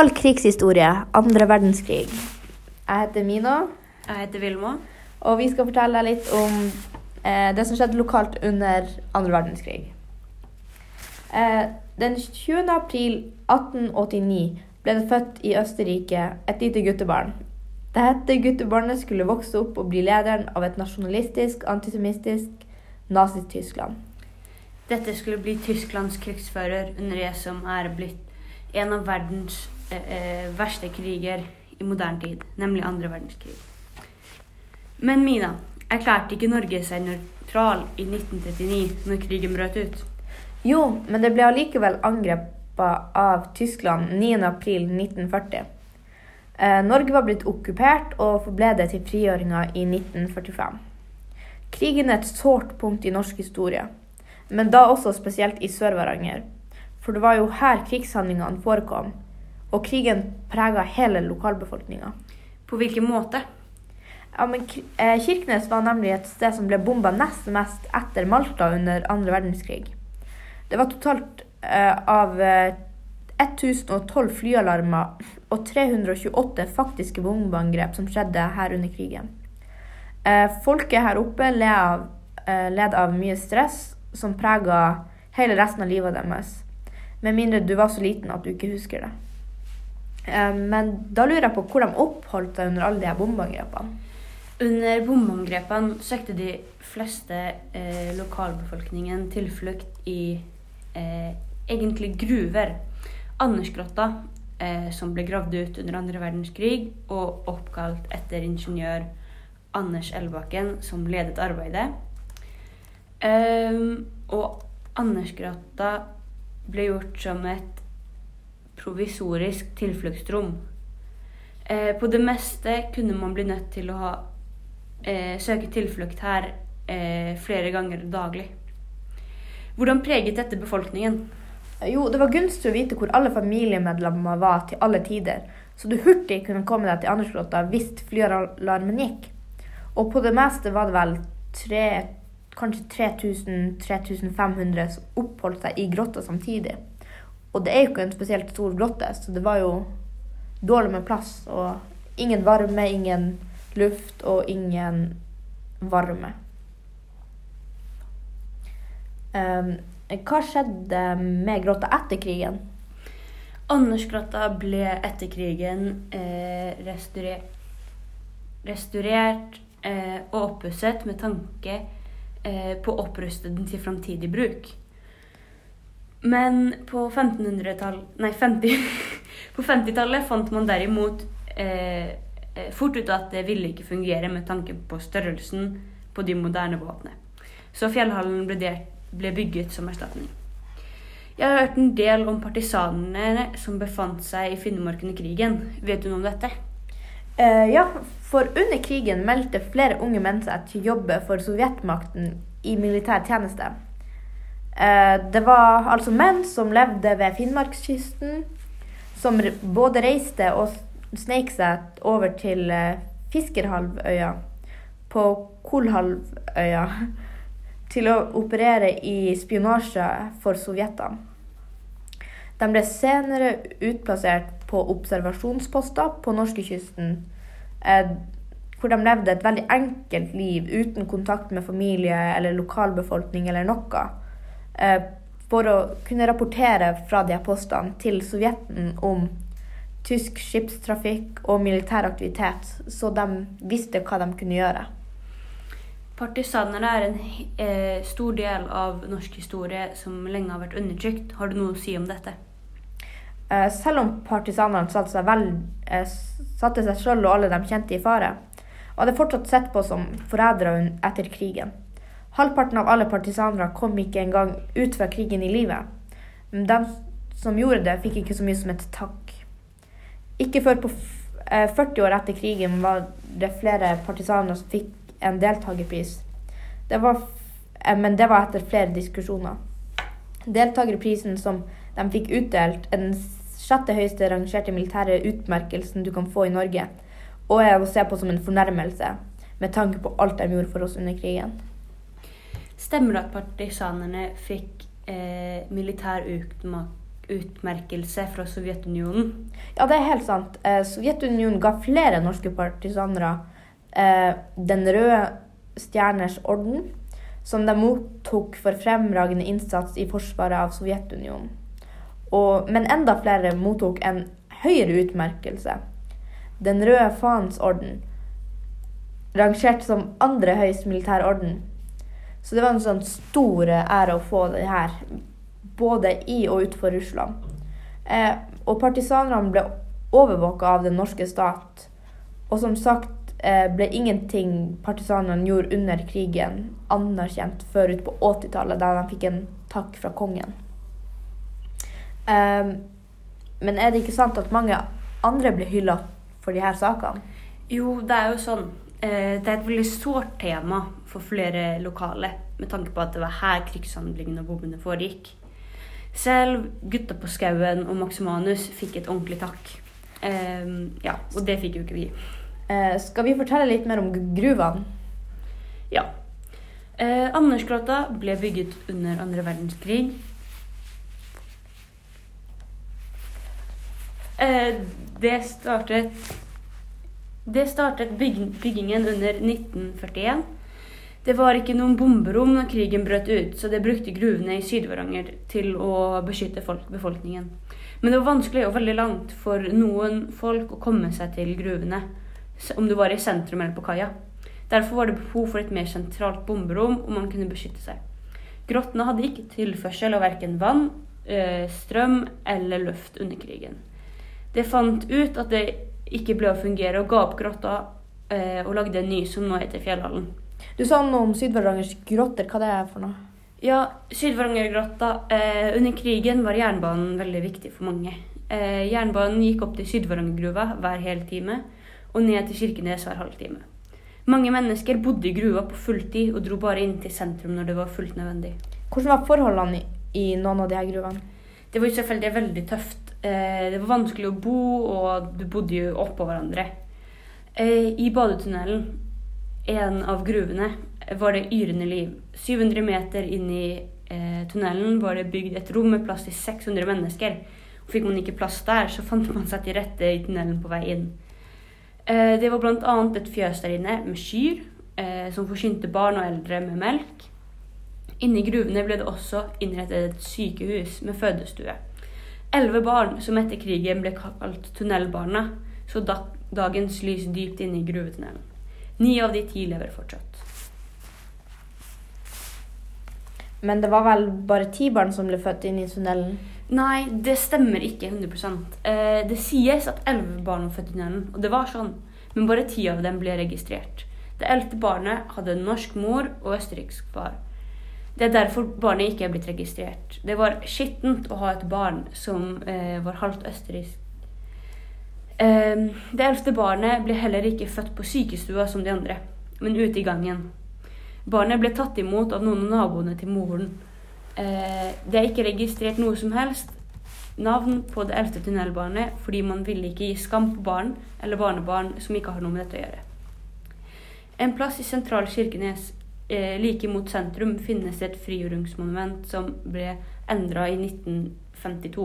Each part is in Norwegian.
Halv krigshistorie, andre verdenskrig. Jeg heter Mina, Jeg heter Vilma. og vi skal fortelle deg litt om eh, det som skjedde lokalt under andre verdenskrig. Eh, den 20. april 1889 ble det født i Østerrike et lite guttebarn. Dette guttebarnet skulle vokse opp og bli lederen av et nasjonalistisk, antisemittisk Nazi-Tyskland. Dette skulle bli Tysklands krigsfører under det som er blitt en av verdens verste kriger i moderne tid, nemlig andre verdenskrig. Men Mina, erklærte ikke Norge seg nøytral i 1939 når krigen brøt ut? Jo, men det ble allikevel angrepet av Tyskland 9.4.1940. Eh, Norge var blitt okkupert og forble det til frigjøringa i 1945. Krigen er et sårt punkt i norsk historie, men da også spesielt i Sør-Varanger. For det var jo her krigshandlingene forekom, og krigen prega hele lokalbefolkninga. På hvilken måte? Ja, men eh, Kirkenes var nemlig et sted som ble bomba nest mest etter Malta under andre verdenskrig. Det var totalt eh, av eh, 1012 flyalarmer og 328 faktiske bombeangrep som skjedde her under krigen. Eh, folket her oppe led av, eh, led av mye stress som prega hele resten av livet deres. Med mindre du var så liten at du ikke husker det. Eh, men da lurer jeg på hvor de oppholdt seg under alle de her bombeangrepene. Under bombeangrepene søkte de fleste eh, lokalbefolkningen tilflukt i eh, egentlig gruver. Andersgrotta, eh, som ble gravd ut under andre verdenskrig og oppkalt etter ingeniør Anders Elbakken, som ledet arbeidet. Ehm, og Andersgrotta ble gjort som et provisorisk tilfluktsrom. Eh, på det meste kunne man bli nødt til å ha, eh, søke tilflukt her eh, flere ganger daglig. Hvordan preget dette befolkningen? Jo, det var gunstig å vite hvor alle familiemedlemmer var til alle tider, så du hurtig kunne komme deg til Andersgrotta hvis flyalarmen gikk. Og på det meste var det vel tre, kanskje 3000-3500 som oppholdt seg i grotta samtidig. Og det er jo ikke en spesielt stor grotte, så det var jo dårlig med plass. Og ingen varme, ingen luft og ingen varme. Um, hva skjedde med grotta etter krigen? Andersgrotta ble etter krigen eh, restaurert, restaurert eh, og oppusset med tanke eh, på å oppruste den til framtidig bruk. Men på 1500-tallet nei, 50 på 50-tallet fant man derimot eh, eh, fort ut at det ville ikke fungere med tanke på størrelsen på de moderne båtene. Så fjellhallen ble, delt, ble bygget som erstatning. Jeg har hørt en del om partisanene som befant seg i Finnmark under krigen. Vet du noe om dette? Eh, ja, for under krigen meldte flere unge menn seg til å jobbe for sovjetmakten i militær tjeneste. Eh, det var altså menn som levde ved Finnmarkskysten, som både reiste og sneik seg over til eh, Fiskerhalvøya på Kolhalvøya til å operere i spionasje for sovjetene. De ble senere utplassert på observasjonsposter på norskekysten, eh, hvor de levde et veldig enkelt liv uten kontakt med familie eller lokalbefolkning eller noe, for å kunne rapportere fra de her postene til Sovjeten om tysk skipstrafikk og militær aktivitet, så de visste hva de kunne gjøre. Partisanene er en eh, stor del av norsk historie som lenge har vært undertrykt. Har du noe å si om dette? Eh, Selv om partisanene satte seg, vel, eh, satte seg selv og alle de kjente i fare, var det fortsatt sett på som forrædere etter krigen. Halvparten av alle partisanere kom ikke engang ut fra krigen i livet. Men de som gjorde det, fikk ikke så mye som et takk. Ikke før på eh, 40 år etter krigen var det flere partisaner som fikk en deltakerpris. Eh, men det var etter flere diskusjoner. Deltakerprisen som de fikk utdelt, er den sjette høyeste rangerte militære utmerkelsen du kan få i Norge, og er å se på som en fornærmelse med tanke på alt de gjorde for oss under krigen. Stemmer det at partisanene fikk eh, militær utmerkelse fra Sovjetunionen. Ja, det er helt sant. Eh, Sovjetunionen ga flere norske partisanere eh, Den røde stjerners orden, som de mottok for fremragende innsats i forsvaret av Sovjetunionen. Og, men enda flere mottok en høyere utmerkelse. Den røde faens orden, rangert som andre høyest militær orden. Så det var en sånn stor ære å få det her, både i og utenfor Russland. Eh, og partisanene ble overvåka av den norske stat. Og som sagt eh, ble ingenting partisanene gjorde under krigen, anerkjent før ut på 80-tallet, da de fikk en takk fra kongen. Eh, men er det ikke sant at mange andre blir hylla for de her sakene? Jo, det er jo sånn. Eh, det er et veldig sårt tema for flere lokale, med tanke på at det var her krigshandlingene og bombene foregikk. Selv gutta på skauen og Max Manus fikk et ordentlig takk. Um, ja, og det fikk jo ikke vi. Uh, skal vi fortelle litt mer om gruvene? Ja. Uh, Andersgrotta ble bygget under andre verdenskrig. Uh, det startet Det startet bygg, byggingen under 1941. Det var ikke noen bomberom når krigen brøt ut, så det brukte gruvene i Syd-Varanger til å beskytte folk, befolkningen. Men det var vanskelig og veldig langt for noen folk å komme seg til gruvene, om du var i sentrum eller på kaia. Derfor var det behov for et mer sentralt bomberom, og man kunne beskytte seg. Grottene hadde ikke tilførsel av verken vann, eh, strøm eller luft under krigen. Det fant ut at det ikke ble å fungere, og ga opp grotta eh, og lagde en ny som nå heter Fjellhallen. Du sa noe om Syd-Varangers grotter. Hva det er for noe? Ja, Syd-Varangergrotta. Eh, under krigen var jernbanen veldig viktig for mange. Eh, jernbanen gikk opp til Syd-Varangergruva hver hel time, og ned til Kirkenes hver halvtime. Mange mennesker bodde i gruva på fulltid og dro bare inn til sentrum når det var fullt nødvendig. Hvordan var forholdene i, noen av de her gruvene? Det var selvfølgelig veldig tøft. Eh, det var vanskelig å bo, og du bodde jo oppå hverandre. Eh, I badetunnelen, en av gruvene, var det yrende liv. 700 meter inn i eh, tunnelen var det bygd et rom med plass til 600 mennesker. Fikk man ikke plass der, så fant man seg til rette i tunnelen på vei inn. Det var bl.a. et fjøs der inne med kyr, som forsynte barn og eldre med melk. Inni gruvene ble det også innrettet et sykehus med fødestue. Elleve barn som etter krigen ble kalt tunnelbarna, så dagens lys dypt inne i gruvetunnelen. Ni av de ti lever fortsatt. Men det var vel bare ti barn som ble født inn i tunnelen? Nei, det stemmer ikke 100 eh, Det sies at elleve barn var født i tunnelen, og det var sånn. Men bare ti av dem ble registrert. Det eldste barnet hadde norsk mor og østerriksk far. Det er derfor barnet ikke er blitt registrert. Det var skittent å ha et barn som eh, var halvt østerriksk. Eh, det eldste barnet ble heller ikke født på sykestua som de andre, men ute i gangen. Barnet ble tatt imot av noen av naboene til moren. Eh, det er ikke registrert noe som helst navn på det eldste tunnelbarnet fordi man ville ikke gi skam på barn eller barnebarn som ikke har noe med dette å gjøre. En plass i sentral Kirkenes like mot sentrum finnes et frigjøringsmonument som ble endra i 1952.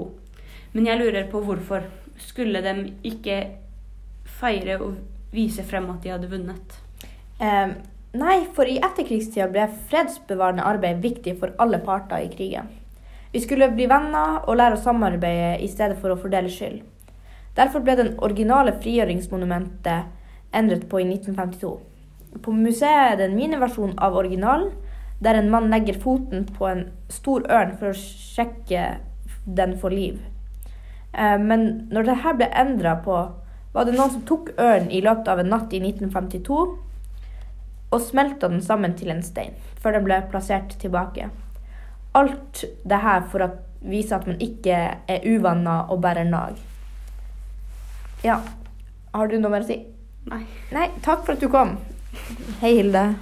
Men jeg lurer på hvorfor. Skulle de ikke feire og vise frem at de hadde vunnet? Eh, nei, for i etterkrigstida ble fredsbevarende arbeid viktig for alle parter i krigen. Vi skulle bli venner og lære å samarbeide i stedet for å fordele skyld. Derfor ble den originale frigjøringsmonumentet endret på i 1952. På museet er det en miniversjon av originalen, der en mann legger foten på en stor ørn for å sjekke den for liv. Eh, men når dette ble endra på, var det noen som tok ørnen i løpet av en natt i 1952 og smelta den sammen til en stein, før den ble plassert tilbake. Alt dette for å vise at man ikke er uvanna og bærer nag. Ja, har du noe mer å si? Nei. Nei, takk for at du kom. Hei, Hilde.